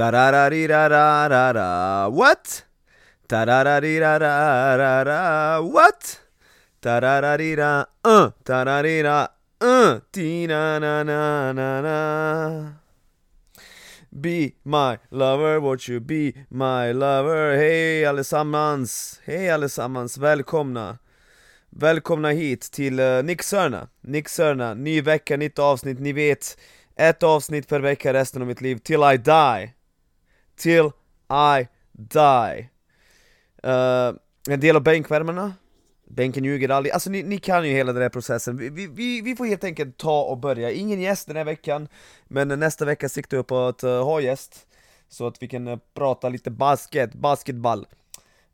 Tarararirararara, what? Tarararirararara, what? Tarararira, uh, tararira, uh, tina na na na na Be my lover, won't you be my lover? Hej allesammans! Hej allesammans, välkomna! Välkomna hit till uh, Nick Sörna, Nick Sörna, ny vecka, nytt avsnitt, ni vet Ett avsnitt per vecka resten av mitt liv, till I die till I die. Uh, En del av bänkvärmarna. Bänken ljuger aldrig, alltså ni, ni, kan ju hela den här processen. Vi, vi, vi får helt enkelt ta och börja, ingen gäst den här veckan Men nästa vecka siktar jag på att uh, ha gäst Så att vi kan uh, prata lite basket, basketball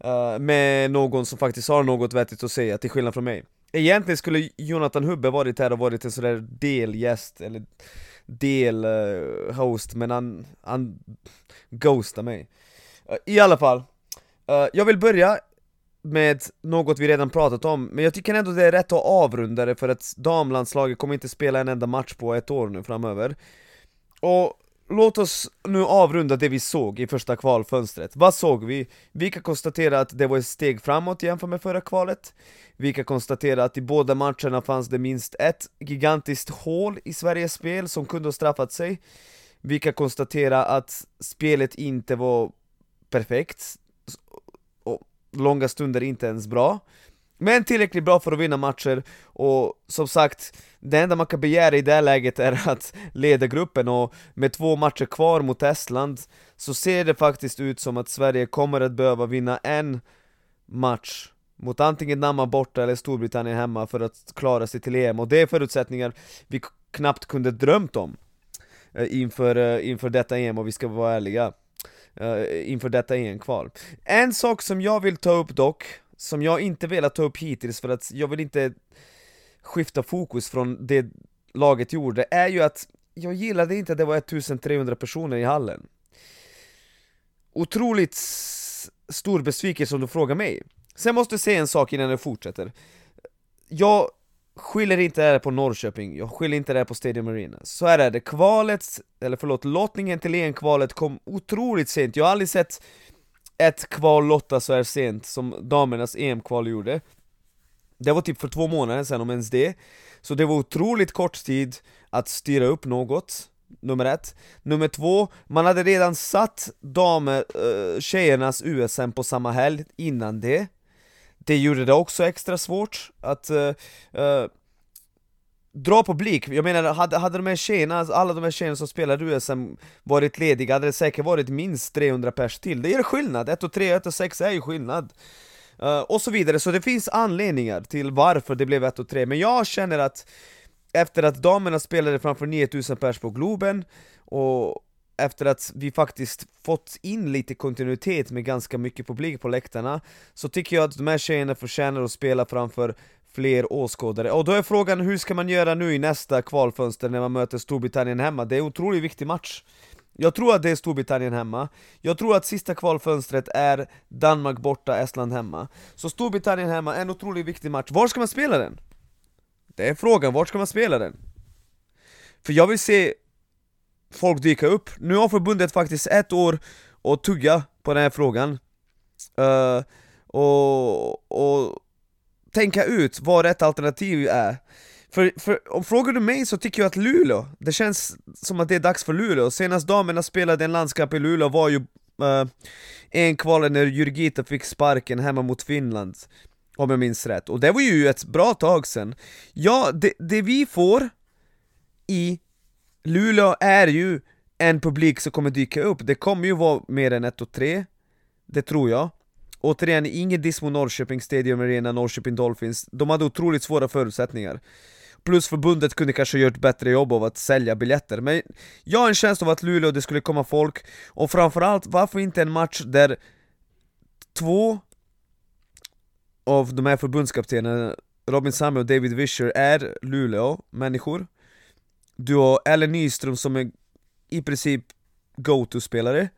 uh, Med någon som faktiskt har något vettigt att säga, till skillnad från mig. Egentligen skulle Jonathan Hubbe varit här och varit en sån där delgäst, eller del-host, eh, men han, han ghostar mig. Eh, I alla fall, eh, jag vill börja med något vi redan pratat om, men jag tycker ändå det är rätt att avrunda det för att damlandslaget kommer inte spela en enda match på ett år nu framöver. Och låt oss nu avrunda det vi såg i första kvalfönstret. Vad såg vi? Vi kan konstatera att det var ett steg framåt jämfört med förra kvalet Vi kan konstatera att i båda matcherna fanns det minst ett gigantiskt hål i Sveriges spel som kunde ha straffat sig Vi kan konstatera att spelet inte var perfekt och långa stunder inte ens bra men tillräckligt bra för att vinna matcher, och som sagt, det enda man kan begära i det här läget är att leda gruppen. Och med två matcher kvar mot Estland så ser det faktiskt ut som att Sverige kommer att behöva vinna en match mot antingen Danmark borta eller Storbritannien hemma för att klara sig till EM, och det är förutsättningar vi knappt kunde drömt om eh, inför, eh, inför detta EM, och vi ska vara ärliga eh, inför detta EM-kval. En sak som jag vill ta upp dock, som jag inte velat ta upp hittills för att jag vill inte skifta fokus från det laget gjorde, är ju att jag gillade inte att det var 1300 personer i hallen. Otroligt stor besvikelse om du frågar mig. Sen måste jag säga en sak innan jag fortsätter. Jag skyller inte det här på Norrköping, jag skyller inte det här på Stadium Arena Så här är det, kvalet, eller förlåt, lottningen till EM-kvalet kom otroligt sent Jag har aldrig sett ett kval lotta så här sent som damernas EM-kval gjorde. Det var typ för två månader sedan om ens det. Så det var otroligt kort tid att styra upp något Nummer ett. Nummer två, man hade redan satt damer, uh, eh, tjejernas USM på samma helg innan det. Det gjorde det också extra svårt att uh, uh, dra publik, jag menar hade, hade de här tjejerna, alla de här tjejerna som spelade USM varit lediga hade det säkert varit minst 300 pers till, det gör skillnad, 1 och 3, 1 och 6 är ju skillnad. Uh, Och så vidare, så det finns anledningar till varför det blev 1 och 3, men jag känner att efter att damerna spelade framför 9000 pers på Globen och efter att vi faktiskt fått in lite kontinuitet med ganska mycket publik på läktarna Så tycker jag att de här tjejerna förtjänar att spela framför fler åskådare Och då är frågan hur ska man göra nu i nästa kvalfönster när man möter Storbritannien hemma? Det är en otroligt viktig match jag tror att det är Storbritannien hemma, jag tror att sista kvalfönstret är Danmark borta, Estland hemma Så Storbritannien hemma, en otroligt viktig match, var ska man spela den? Det är frågan, var ska man spela den? För jag vill se folk dyka upp. Nu har förbundet faktiskt ett år att tugga på den här frågan uh, och, och tänka ut vad rätt alternativ är. För, för om frågar du mig så tycker jag att Luleå, det känns som att det är dags för Luleå. Senast damerna spelade en landskamp i Luleå var ju uh, en kval när Jurgita fick sparken hemma mot Finland Om jag minns rätt, och det var ju ett bra tag sen Ja, det, det vi får i Luleå är ju en publik som kommer dyka upp, det kommer ju vara mer än 1 och 3 Det tror jag. Återigen, ingen diss mot Norrköping Stadium Arena, Norrköping Dolphins. De hade otroligt svåra förutsättningar. Plus förbundet kunde kanske gjort bättre jobb av att sälja biljetter Men jag har en känsla av att Luleå, det skulle komma folk. Och framförallt, varför inte en match där två av de här förbundskaptenerna Robin Samuel och David Vischer är Luleå-människor? Du har Ellen Nyström som är i princip go-to-spelare.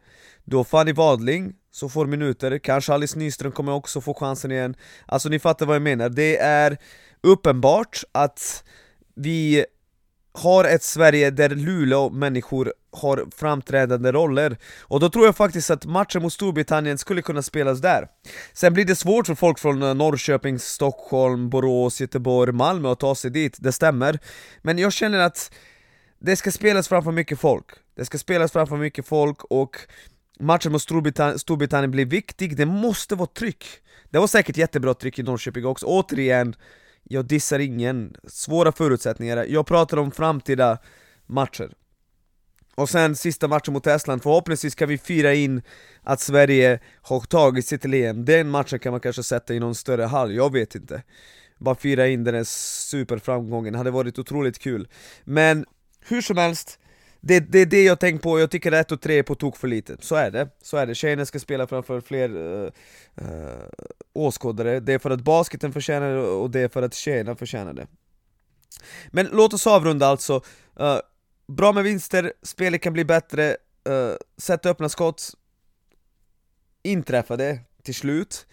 Du har Fanny Wadling som får minuter, kanske Alice Nyström kommer också få chansen igen Alltså ni fattar vad jag menar, det är uppenbart att vi har ett Sverige där Luleå människor har framträdande roller. Och då tror jag faktiskt att matchen mot Storbritannien skulle kunna spelas där. Sen blir det svårt för folk från Norrköping, Stockholm, Borås, Göteborg, Malmö att ta sig dit, det stämmer. Men jag känner att det ska spelas framför mycket folk. Det ska spelas framför mycket folk och matchen mot Storbritannien, Storbritannien blir viktig, det måste vara tryck. Det var säkert jättebra tryck i Norrköping också, återigen, jag dissar ingen, svåra förutsättningar, jag pratar om framtida matcher. Och sen sista matchen mot Estland, förhoppningsvis kan vi fira in att Sverige har tagit sig till EM, den matchen kan man kanske sätta i någon större hall, jag vet inte. Bara fira in den här superframgången, hade varit otroligt kul. Men hur som helst, det, det är det jag tänker på, jag tycker 1 och 3 är på tok för lite, så är det, så är det. Tjejerna ska spela framför fler uh, uh, åskådare, det är för att basketen förtjänar det och det är för att tjejerna förtjänar det. Men låt oss avrunda alltså, uh, bra med vinster, spelet kan bli bättre, uh, sätta öppna skott, inträffade till slut.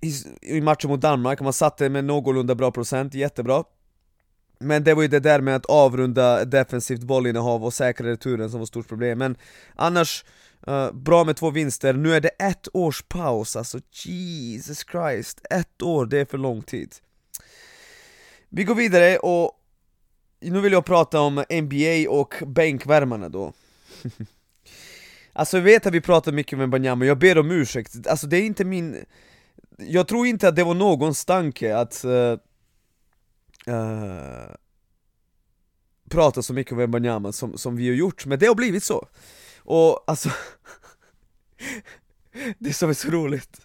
I, I matchen mot Danmark, man satte med någorlunda bra procent, jättebra. Men det var ju det där med att avrunda defensivt bollinnehav och säkra returen som var stort problem, men annars uh, bra med två vinster, nu är det ett års paus, alltså Jesus Christ, ett år, det är för lång tid. Vi går vidare och nu vill jag prata om NBA och bänkvärmarna då. alltså jag vet att vi pratar mycket med Banyama, jag ber om ursäkt, alltså det är inte min... Jag tror inte att det var någons tanke att uh, Eh, uh, prata så mycket om Wembanyama som, som vi har gjort, men det har blivit så. Och alltså, det som är så roligt.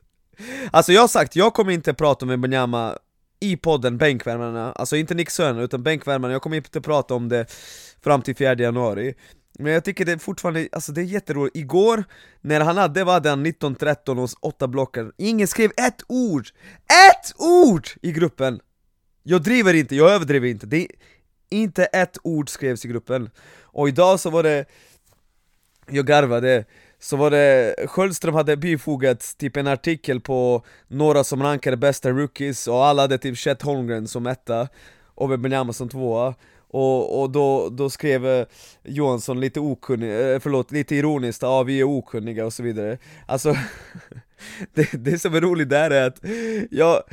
Alltså jag har sagt, jag kommer inte prata om Wembanyama i podden Bänkvärmarna, alltså inte Nick Söner utan Bänkvärmarna, jag kommer inte prata om det fram till 4 januari men jag tycker det är fortfarande, alltså det är jätteroligt, igår när han hade, vad hade han, 19-13 och 8 blockar, ingen skrev ett ord! ETT ORD i gruppen! Jag driver inte, jag överdriver inte, det är inte ett ord skrevs i gruppen. Och idag så var det, jag garvade, så var det, Sköldström hade bifogat typ en artikel på några som rankade bästa rookies och alla hade typ Chet Holmgren som etta och Benjamin som tvåa och, och då, då skrev eh, Johansson lite okunnig, eh, förlåt, lite ironiskt, ja vi är okunniga och så vidare Alltså, det, det som är roligt där är att, jag...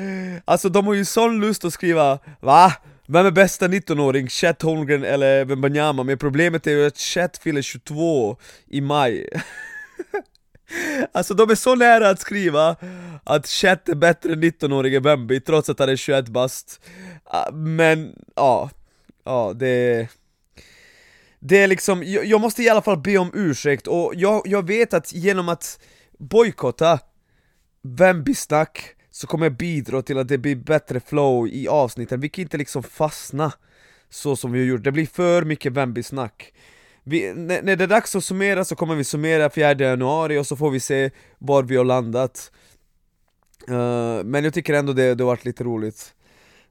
alltså de har ju sån lust att skriva Va? Vem är bästa 19-åring? Chet Holmgren eller Wembanyama? Men problemet är ju att Chet fyller 22 i maj Alltså de är så nära att skriva att Chet är bättre än 19-åringen Bambi trots att han är 21 bast ah, Men, ja, ja det... Det är liksom, jag, jag måste i alla fall be om ursäkt och jag, jag vet att genom att bojkotta Bambi-snack så kommer jag bidra till att det blir bättre flow i avsnitten, vi kan inte liksom fastna så som vi har gjort, det blir för mycket Bambi-snack vi, när, när det är dags att summera så kommer vi summera 4 januari och så får vi se var vi har landat. Uh, Men jag tycker ändå det, det har varit lite roligt.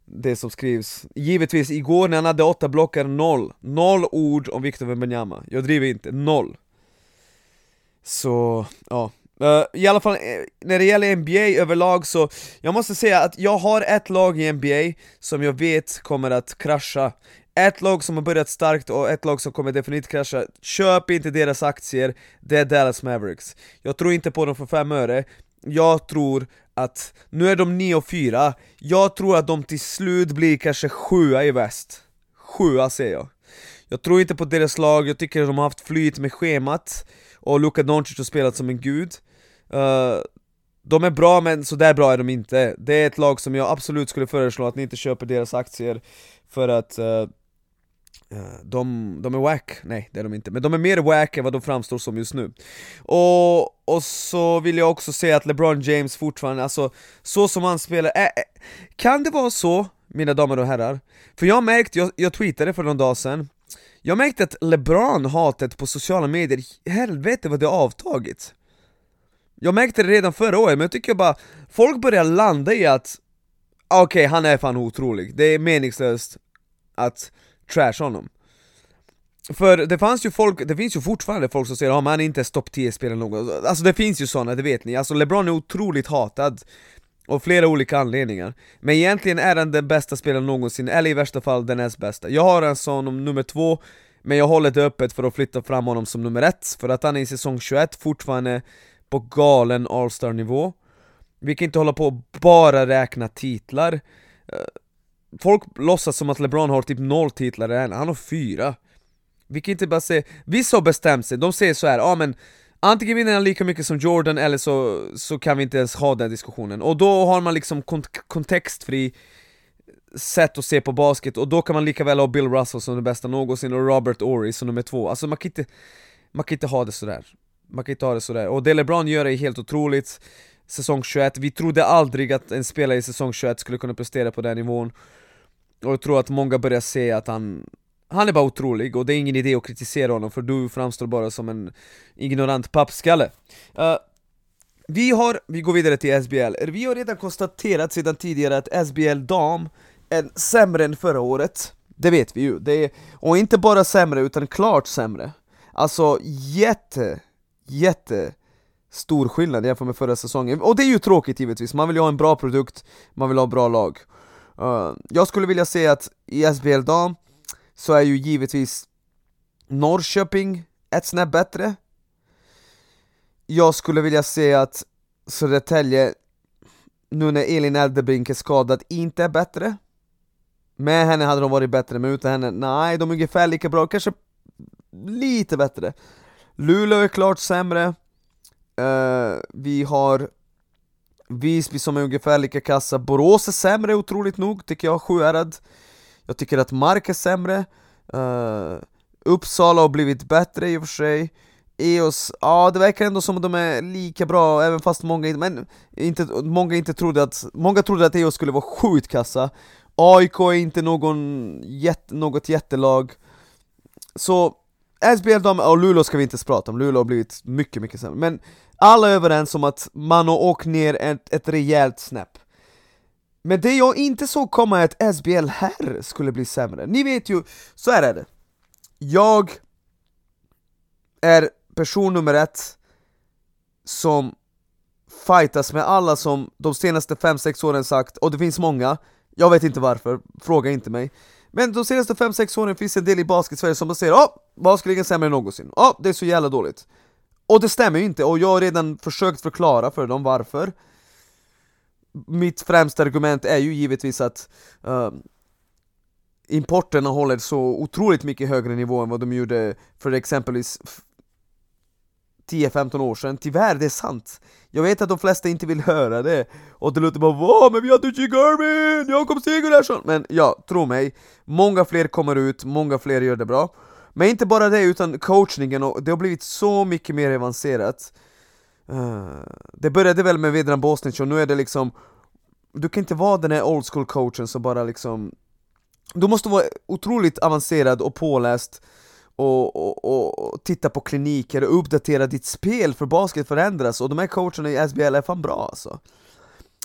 Det som skrivs. Givetvis, igår när han hade åtta blockar, noll. Noll ord om Victor Wembanyama, jag driver inte, noll. Så, ja. Uh, I alla fall, eh, när det gäller NBA överlag så, jag måste säga att jag har ett lag i NBA som jag vet kommer att krascha. Ett lag som har börjat starkt och ett lag som kommer definitivt krascha, köp inte deras aktier, det är Dallas Mavericks. Jag tror inte på dem för fem öre, jag tror att, nu är de 9 och 4, jag tror att de till slut blir kanske 7 i väst. 7 säger jag. Jag tror inte på deras lag, jag tycker att de har haft flyt med schemat Och Luka Doncic har spelat som en gud. Uh, De är bra men sådär bra är de inte. Det är ett lag som jag absolut skulle föreslå att ni inte köper deras aktier För att uh, Eh, de, de är wack, nej det är de inte, men de är mer wack än vad de framstår som just nu. Och, och så vill jag också säga att LeBron James fortfarande, alltså så som han spelar, äh, kan det vara så, mina damer och herrar? För jag märkte, jag, jag tweetade för någon dag sedan Jag märkte att LeBron-hatet på sociala medier, helvete vad det har avtagit. Jag märkte det redan förra året, men jag tycker bara, folk börjar landa i att Okej, okay, han är fan otrolig, det är meningslöst att trash honom. För det fanns ju folk, det finns ju fortfarande folk som säger att ah, han är inte topp 10-spelare någon Alltså det finns ju sådana, det vet ni, alltså LeBron är otroligt hatad av flera olika anledningar. Men egentligen är han den bästa spelaren någonsin, eller i värsta fall den näst bästa. Jag har en sån om nummer två Men jag håller det öppet för att flytta fram honom som nummer ett, för att han är i säsong 21 fortfarande på galen All-star nivå Vi kan inte hålla på och bara räkna titlar. Eh, Folk låtsas som att LeBron har typ noll titlar än, han har fyra. Vi kan inte bara säga, vissa har bestämt sig, de säger så här, ja ah, men Antingen vinner han lika mycket som Jordan eller så, så kan vi inte ens ha den diskussionen. Och då har man liksom kont kontextfri sätt att se på basket och då kan man lika väl ha Bill Russell som den bästa någonsin och Robert Ory som nummer två. Alltså man kan inte, man kan inte ha det sådär Man kan inte ha det sådär, och det LeBron gör är helt otroligt. Säsong 21, vi trodde aldrig att en spelare i säsong 21 skulle kunna prestera på den nivån. Och jag tror att många börjar se att han han är bara otrolig och det är ingen idé att kritisera honom för du framstår bara som en ignorant pappskalle. Uh, Vi har, vi går vidare till SBL, vi har redan konstaterat sedan tidigare att SBL dam är sämre än förra året. Det vet vi ju, det är, och inte bara sämre utan klart sämre. Alltså jätte, jätte stor skillnad jämfört med förra säsongen. Och det är ju tråkigt givetvis, man vill ju ha en bra produkt, man vill ha bra lag uh, Jag skulle vilja säga att i SBL dam så är ju givetvis Norrköping ett snäpp bättre. Jag skulle vilja säga att Södertälje, nu när Elin Eldebrink är skadad, inte är bättre. Med henne hade de varit bättre, men utan henne, nej, de är ungefär lika bra, kanske lite bättre. Luleå är klart sämre. Uh, Vi har Visby som är ungefär lika kassa, Borås är sämre otroligt nog, tycker jag, Sjuhärad. Jag tycker att Mark är sämre, uh, Uppsala har blivit bättre i och för sig. EOS, ja det verkar ändå som att de är lika bra även fast många, men inte, många inte trodde att, många trodde att EOS skulle vara sjukt kassa. AIK är inte någon jätte, något jättelag. Så SBL damer, och Luleå ska vi inte prata om, Luleå har blivit mycket, mycket sämre. Men alla är överens om att man har åkt ner ett, ett rejält snäpp. Men det jag inte såg komma är att SBL här skulle bli sämre. Ni vet ju, så här är det. Jag är person nummer ett som fightas med alla som de senaste 5-6 åren sagt, och det finns många, jag vet inte varför, fråga inte mig. Men de senaste 5-6 åren finns en del i basket-Sverige som säger åh, basketligan sämre än någonsin, åh, det är så jävla dåligt. Och det stämmer ju inte, och jag har redan försökt förklara för dem varför. Mitt främsta argument är ju givetvis att uh, importerna håller så otroligt mycket högre nivå än vad de gjorde för exempelvis 10-15 år sedan, tyvärr det är sant. Jag vet att de flesta inte vill höra det, och det låter bara Vad, men vi har Ducci Garvin, Jakob Sigurdsson! Men ja, tro mig, många fler kommer ut, många fler gör det bra. Men inte bara det, utan coachningen, och det har blivit så mycket mer avancerat. Uh, Det började väl med Vedran Bosnic och nu är det liksom du kan inte vara den här old school coachen som bara liksom Du måste vara otroligt avancerad och påläst och, och, och, titta på kliniker och uppdatera ditt spel för basket förändras och de här coacherna i SBL är fan bra alltså.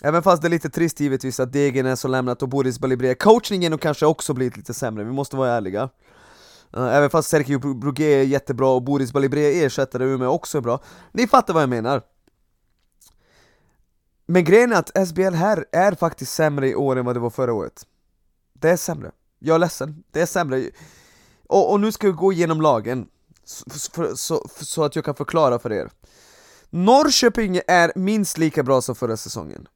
Även fast det är lite trist givetvis att Degen är så lämnat och Boris Balibrea Coachningen har kanske också blivit lite sämre, vi måste vara ärliga. uh, Eh, även fast Sergio Brugge är jättebra och Boris Balibre ersättare i Umeå också är bra. Ni fattar vad jag menar. Men grejen är att SBL här är faktiskt sämre i år än vad det var förra året. Det är sämre, jag är ledsen, det är sämre. Och, och nu ska vi gå igenom lagen. Så, för, så, så att jag kan förklara för er. Norrköping är minst lika bra som förra säsongen.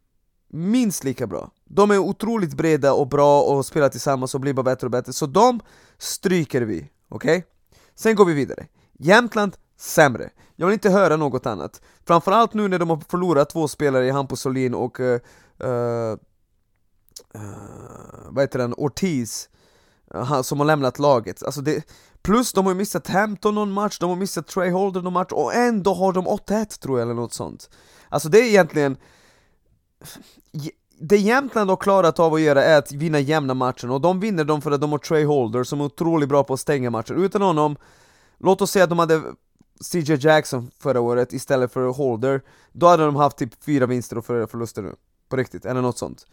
Minst lika bra De är otroligt breda och bra och spelar tillsammans och blir bara bättre och bättre, så de stryker vi, okej? Okay? Sen går vi vidare Jämtland, sämre jag vill inte höra något annat. Framförallt nu när de har förlorat två spelare i Hampus Solin och uh, uh, vad heter den, Ortiz uh, som har lämnat laget. Alltså det, plus de har ju missat Hampton någon match, de har missat Trey Holder någon match och ändå har de 8-1 tror jag eller något sånt. Alltså det är egentligen det Jämtland har klarat av att göra är att vinna jämna matcher och de vinner dem för att de har Trey Holder som är otroligt bra på att stänga matcher. Utan honom, låt oss säga att de hade CJ Jackson förra året istället för Holder, då hade de haft typ fyra vinster och fyra förluster nu. På riktigt, eller något sånt.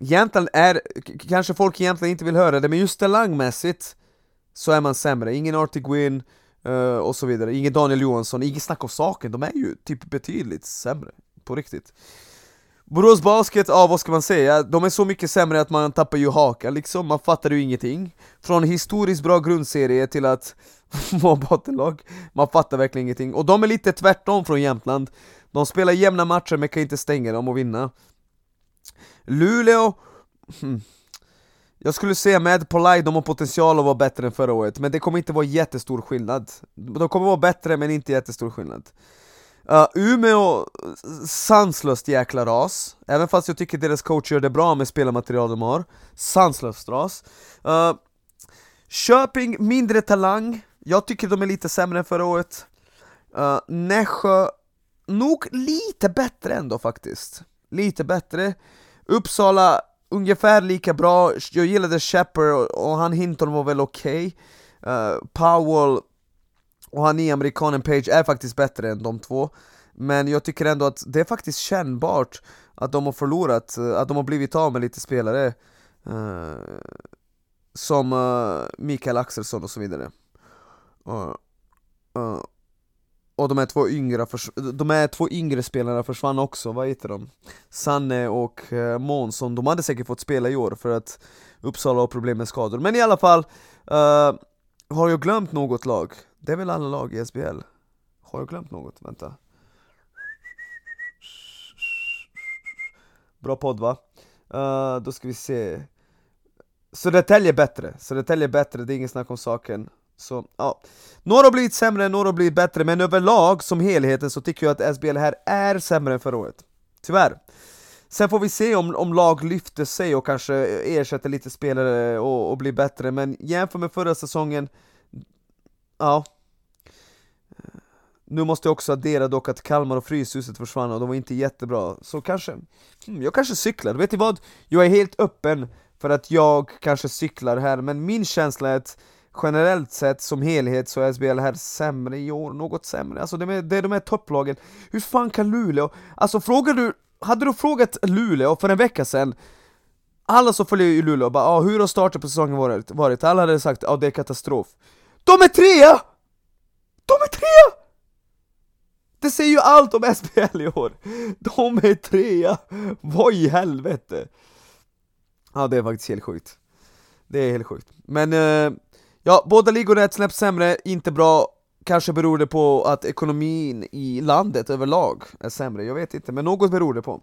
Jämtland är, kanske folk egentligen inte vill höra det, men just talangmässigt så är man sämre. Ingen Artie Gwynn uh, och så vidare, ingen Daniel Johansson, inget snack om saken, de är ju typ betydligt sämre. På riktigt. Borås Basket, ja vad ska man säga? De är så mycket sämre att man tappar ju hakan liksom, man fattar ju ingenting. Från historiskt bra grundserie till att vara bottenlag, man fattar verkligen ingenting. Och de är lite tvärtom från Jämtland. De spelar jämna matcher men kan inte stänga dem och vinna. Luleå, hmm. Jag skulle säga med Polaj, de har potential att vara bättre än förra året, men det kommer inte vara jättestor skillnad. De kommer vara bättre men inte jättestor skillnad. Uh, Umeå, eh, sanslöst jäkla ras, även fast jag tycker deras coach gör det bra med spelarmaterial de har. Sanslöst ras. Uh, Köping, mindre talang, jag tycker de är lite sämre än förra året. Uh, Nässjö, nog lite bättre ändå faktiskt. Lite bättre. Uppsala, ungefär lika bra, jag gillade Shepard och han Hinton var väl okej. Okay. uh, Powell och han är amerikanen Page är faktiskt bättre än de två Men jag tycker ändå att det är faktiskt kännbart att de har förlorat, eh, att de har blivit av med lite spelare uh, Som uh, Mikael Axelsson och så vidare uh, och de här två yngre, de här två yngre spelarna försvann också, vad heter de? Sanne och uh, Månsson, de hade säkert fått spela i år för att Uppsala har problem med skador Men i alla fall, uh, har jag glömt något lag? Det är väl alla lag i SBL? Har jag glömt något? Vänta Bra podd va? Uh, då ska vi se Södertälje är bättre, Södertälje är bättre, det är inget snack om saken så, ja. Några har blivit sämre, några har blivit bättre, men överlag som helheten så tycker jag att SBL här är sämre än förra året. Tyvärr. Sen får vi se om, om lag lyfter sig och kanske ersätter lite spelare och, och blir bättre, men jämför med förra säsongen, ja. Nu måste jag också addera dock att Kalmar och Fryshuset försvann och de var inte jättebra, så kanske, hmm, jag kanske cyklar, vet ni vad? Jag är helt öppen för att jag kanske cyklar här, men min känsla är att generellt sett som helhet så är SBL här sämre i år, något sämre. Alltså det är, det är de här topplagen. Hur fan kan Luleå, alltså frågar du, hade du frågat Luleå för en vecka sedan alla som följer i Luleå bara ah, hur har starten på säsongen varit? varit? Alla hade sagt ah, det är katastrof. De är trea! De är trea! Det säger ju allt om SBL i år! De är trea! Vad i helvete? Ja det är faktiskt helt sjukt. Det är helt sjukt. Men eh, Ja, båda ligorna är ett snäpp sämre, inte bra Kanske beror det på att ekonomin i landet överlag är sämre, jag vet inte, men något beror det på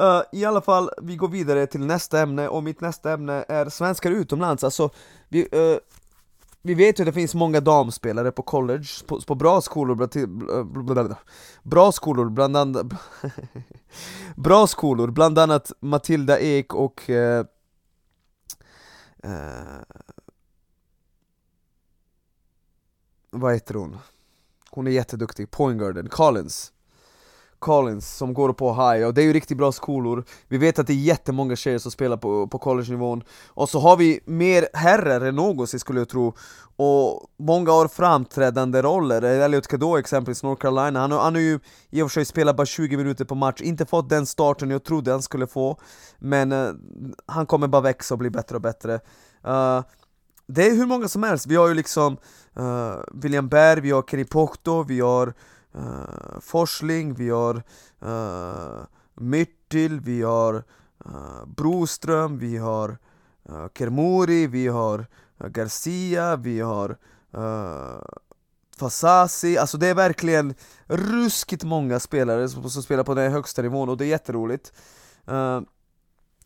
uh, I alla fall, vi går vidare till nästa ämne, och mitt nästa ämne är svenskar utomlands, alltså vi, uh, vi vet ju att det finns många damspelare på college, på, på bra skolor, blablabla. bra skolor bland annat Bra skolor, bland annat Matilda Ek och uh, vad heter hon? Hon är jätteduktig, Pointgarden, Collins Collins som går på high, och det är ju riktigt bra skolor. Vi vet att det är jättemånga tjejer som spelar på, på college-nivån. Och så har vi mer herrar än någonsin skulle jag tro. Och många har framträdande roller, Elliot Cadeau exempelvis, North Carolina Han har, han har ju i och för sig spelat bara 20 minuter på match, inte fått den starten jag trodde han skulle få Men uh, han kommer bara växa och bli bättre och bättre. Uh, Det är hur många som helst, vi har ju liksom uh, William Berg, vi har Kenny Pochto, vi har uh, Forsling, vi har uh, eh, Myrtil, vi har uh, eh, Broström, vi har uh, Kermuri, vi har uh, Garcia, vi har uh, Fasasi, alltså det är verkligen ruskigt många spelare som, som spelar på den högsta nivån och det är jätteroligt. Uh,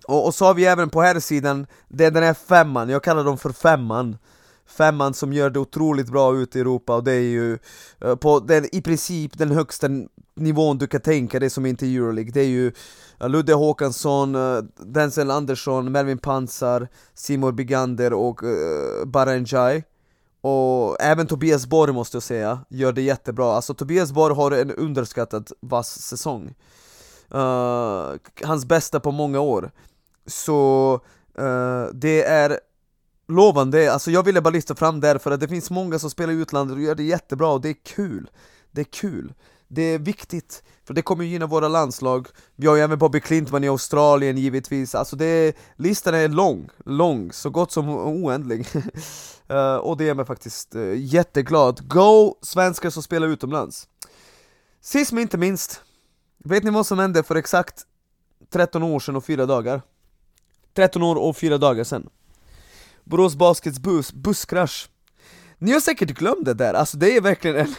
och, och så har vi även på här sidan, det är den här femman, jag kallar dem för femman femman som gör det otroligt bra ute i Europa och det är ju eh, på den, i princip den högsta nivån du kan tänka dig som inte är Euroleague Det är ju eh, Ludde Håkansson, eh, Denzel Andersson, Melvin Pansar, Simon Bigander och uh, Baranjai och även Tobias Borg måste jag säga, gör det jättebra. Alltså Tobias Borg har en underskattad vass säsong. Uh, hans bästa på många år. Så uh, det är lovande, alltså jag ville bara lyfta fram det för att det finns många som spelar i utlandet och gör det jättebra och det är kul. Det är kul, det är viktigt, för det kommer gynna våra landslag. Vi har ju även Bobby Clintman i Australien givetvis, alltså det är, listan är lång, lång, så gott som oändlig. Uh, Och det gör mig faktiskt uh, jätteglad, Go svenskar som spelar utomlands. Sist men inte minst, vet ni vad som hände för exakt 13 år sedan och 4 dagar? 13 år och 4 dagar sedan. Borås Baskets buss, busskrasch. Ni har säkert glömt det där, alltså det är verkligen en,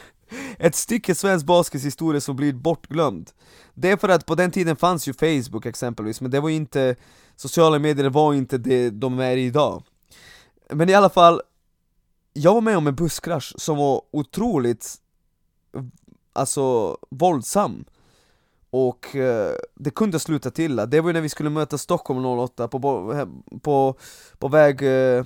ett stycke svensk baskets historia som blir bortglömd. Det är för att på den tiden fanns ju Facebook exempelvis, men det var inte Sociala medier var inte det de är idag. Men i alla fall Jag var med om en busskrasch som var otroligt Alltså våldsam och eh, det kunde sluta till det var ju när vi skulle möta Stockholm 08 på, på, på väg eh,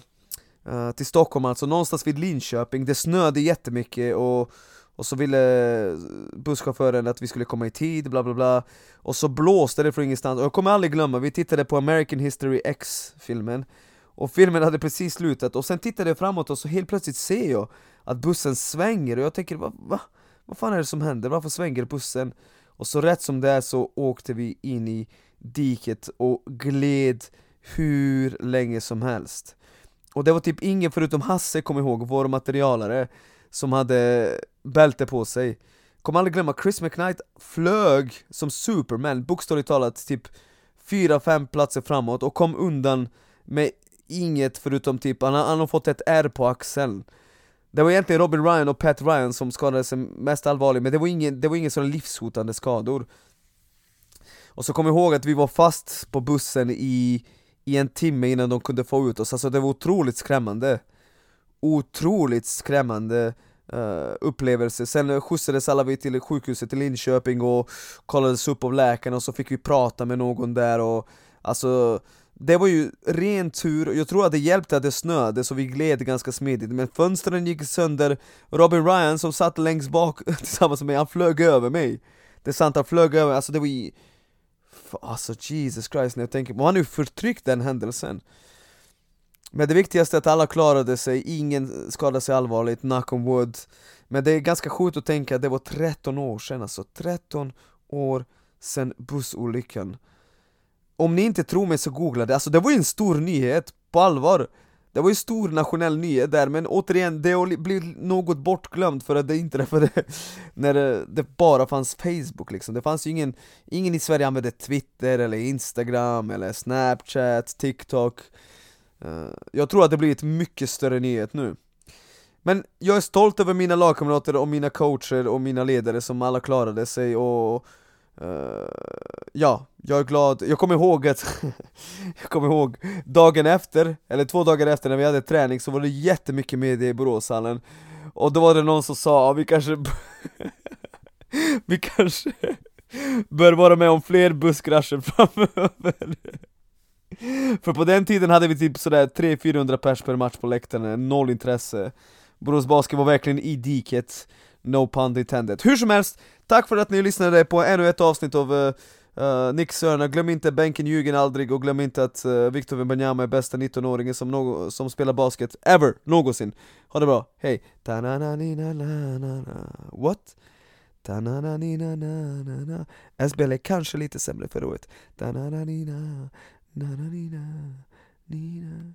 eh, till Stockholm alltså, någonstans vid Linköping, det snöade jättemycket och, och så ville busschauffören att vi skulle komma i tid, bla bla bla. Och så blåste det från ingenstans, och jag kommer aldrig glömma, vi tittade på American History X-filmen. Och filmen hade precis slutat, och sen tittade jag framåt och så helt plötsligt ser jag att bussen svänger. Och jag tänker va, va? Vad fan är det som händer? Varför svänger bussen? Och så rätt som det är så åkte vi in i diket och gled hur länge som helst. Och det var typ ingen förutom Hasse, kom ihåg, vår materialare Som hade bälte på sig. Kommer aldrig glömma, Chris McKnight flög som Superman, bokstavligt talat typ 4-5 platser framåt och kom undan med inget förutom typ, han, han har fått ett R på axeln det var egentligen Robin Ryan och Pat Ryan som skadade sig mest allvarligt, men det var ingen, det var ingen sån livshotande skador. Och så kom jag ihåg att vi var fast på bussen i, i en timme innan de kunde få ut oss, alltså det var otroligt skrämmande. Otroligt skrämmande uh, upplevelse, sen skjutsades alla vi till sjukhuset i Linköping och kollades upp av läkarna och så fick vi prata med någon där och Alltså det var ju ren tur, jag tror att det hjälpte att det snöade så vi gled ganska smidigt. Men fönstren gick sönder, Robin Ryan som satt längst bak tillsammans med mig, han flög över mig. Det är sant, han flög över, alltså det var ju... Alltså Jesus Christ när jag tänker på, han har ju förtryckt den händelsen. Men det viktigaste är att alla klarade sig, ingen skadade sig allvarligt, knock on wood. Men det är ganska sjukt att tänka att det var 13 år sedan alltså, 13 år sedan bussolyckan om ni inte tror mig så googla det, alltså det var ju en stor nyhet, på allvar. Det var ju stor nationell nyhet där, men återigen, det har blivit något bortglömt för att det inträffade när det, bara fanns Facebook liksom. Det fanns ju ingen, ingen i Sverige använde Twitter eller Instagram eller Snapchat, TikTok. Eh, jag tror att det blivit mycket större nyhet nu. Men jag är stolt över mina lagkamrater och mina coacher och mina ledare som alla klarade sig och Uh, ja, jag är glad, jag kommer ihåg att Jag kommer ihåg dagen efter, eller två dagar efter när vi hade träning så var det jättemycket media i Boråshallen. Och då var det någon som sa, vi kanske Vi kanske bör vara med om fler busskrascher framöver. För på den tiden hade vi typ sådär 300-400 pers per match på läktaren, noll intresse. Borås Basket var verkligen i diket. No pun intended. Hur som helst, tack för att ni lyssnade på ännu ett avsnitt av eh, eh, uh, uh, Nick Sörna. Glöm inte bänken ljuger aldrig och glöm inte att uh, Victor Wembanyama är bästa 19-åringen som, no som spelar basket ever, någonsin. Ha det bra, hej! What? SBL är kanske lite sämre förra året.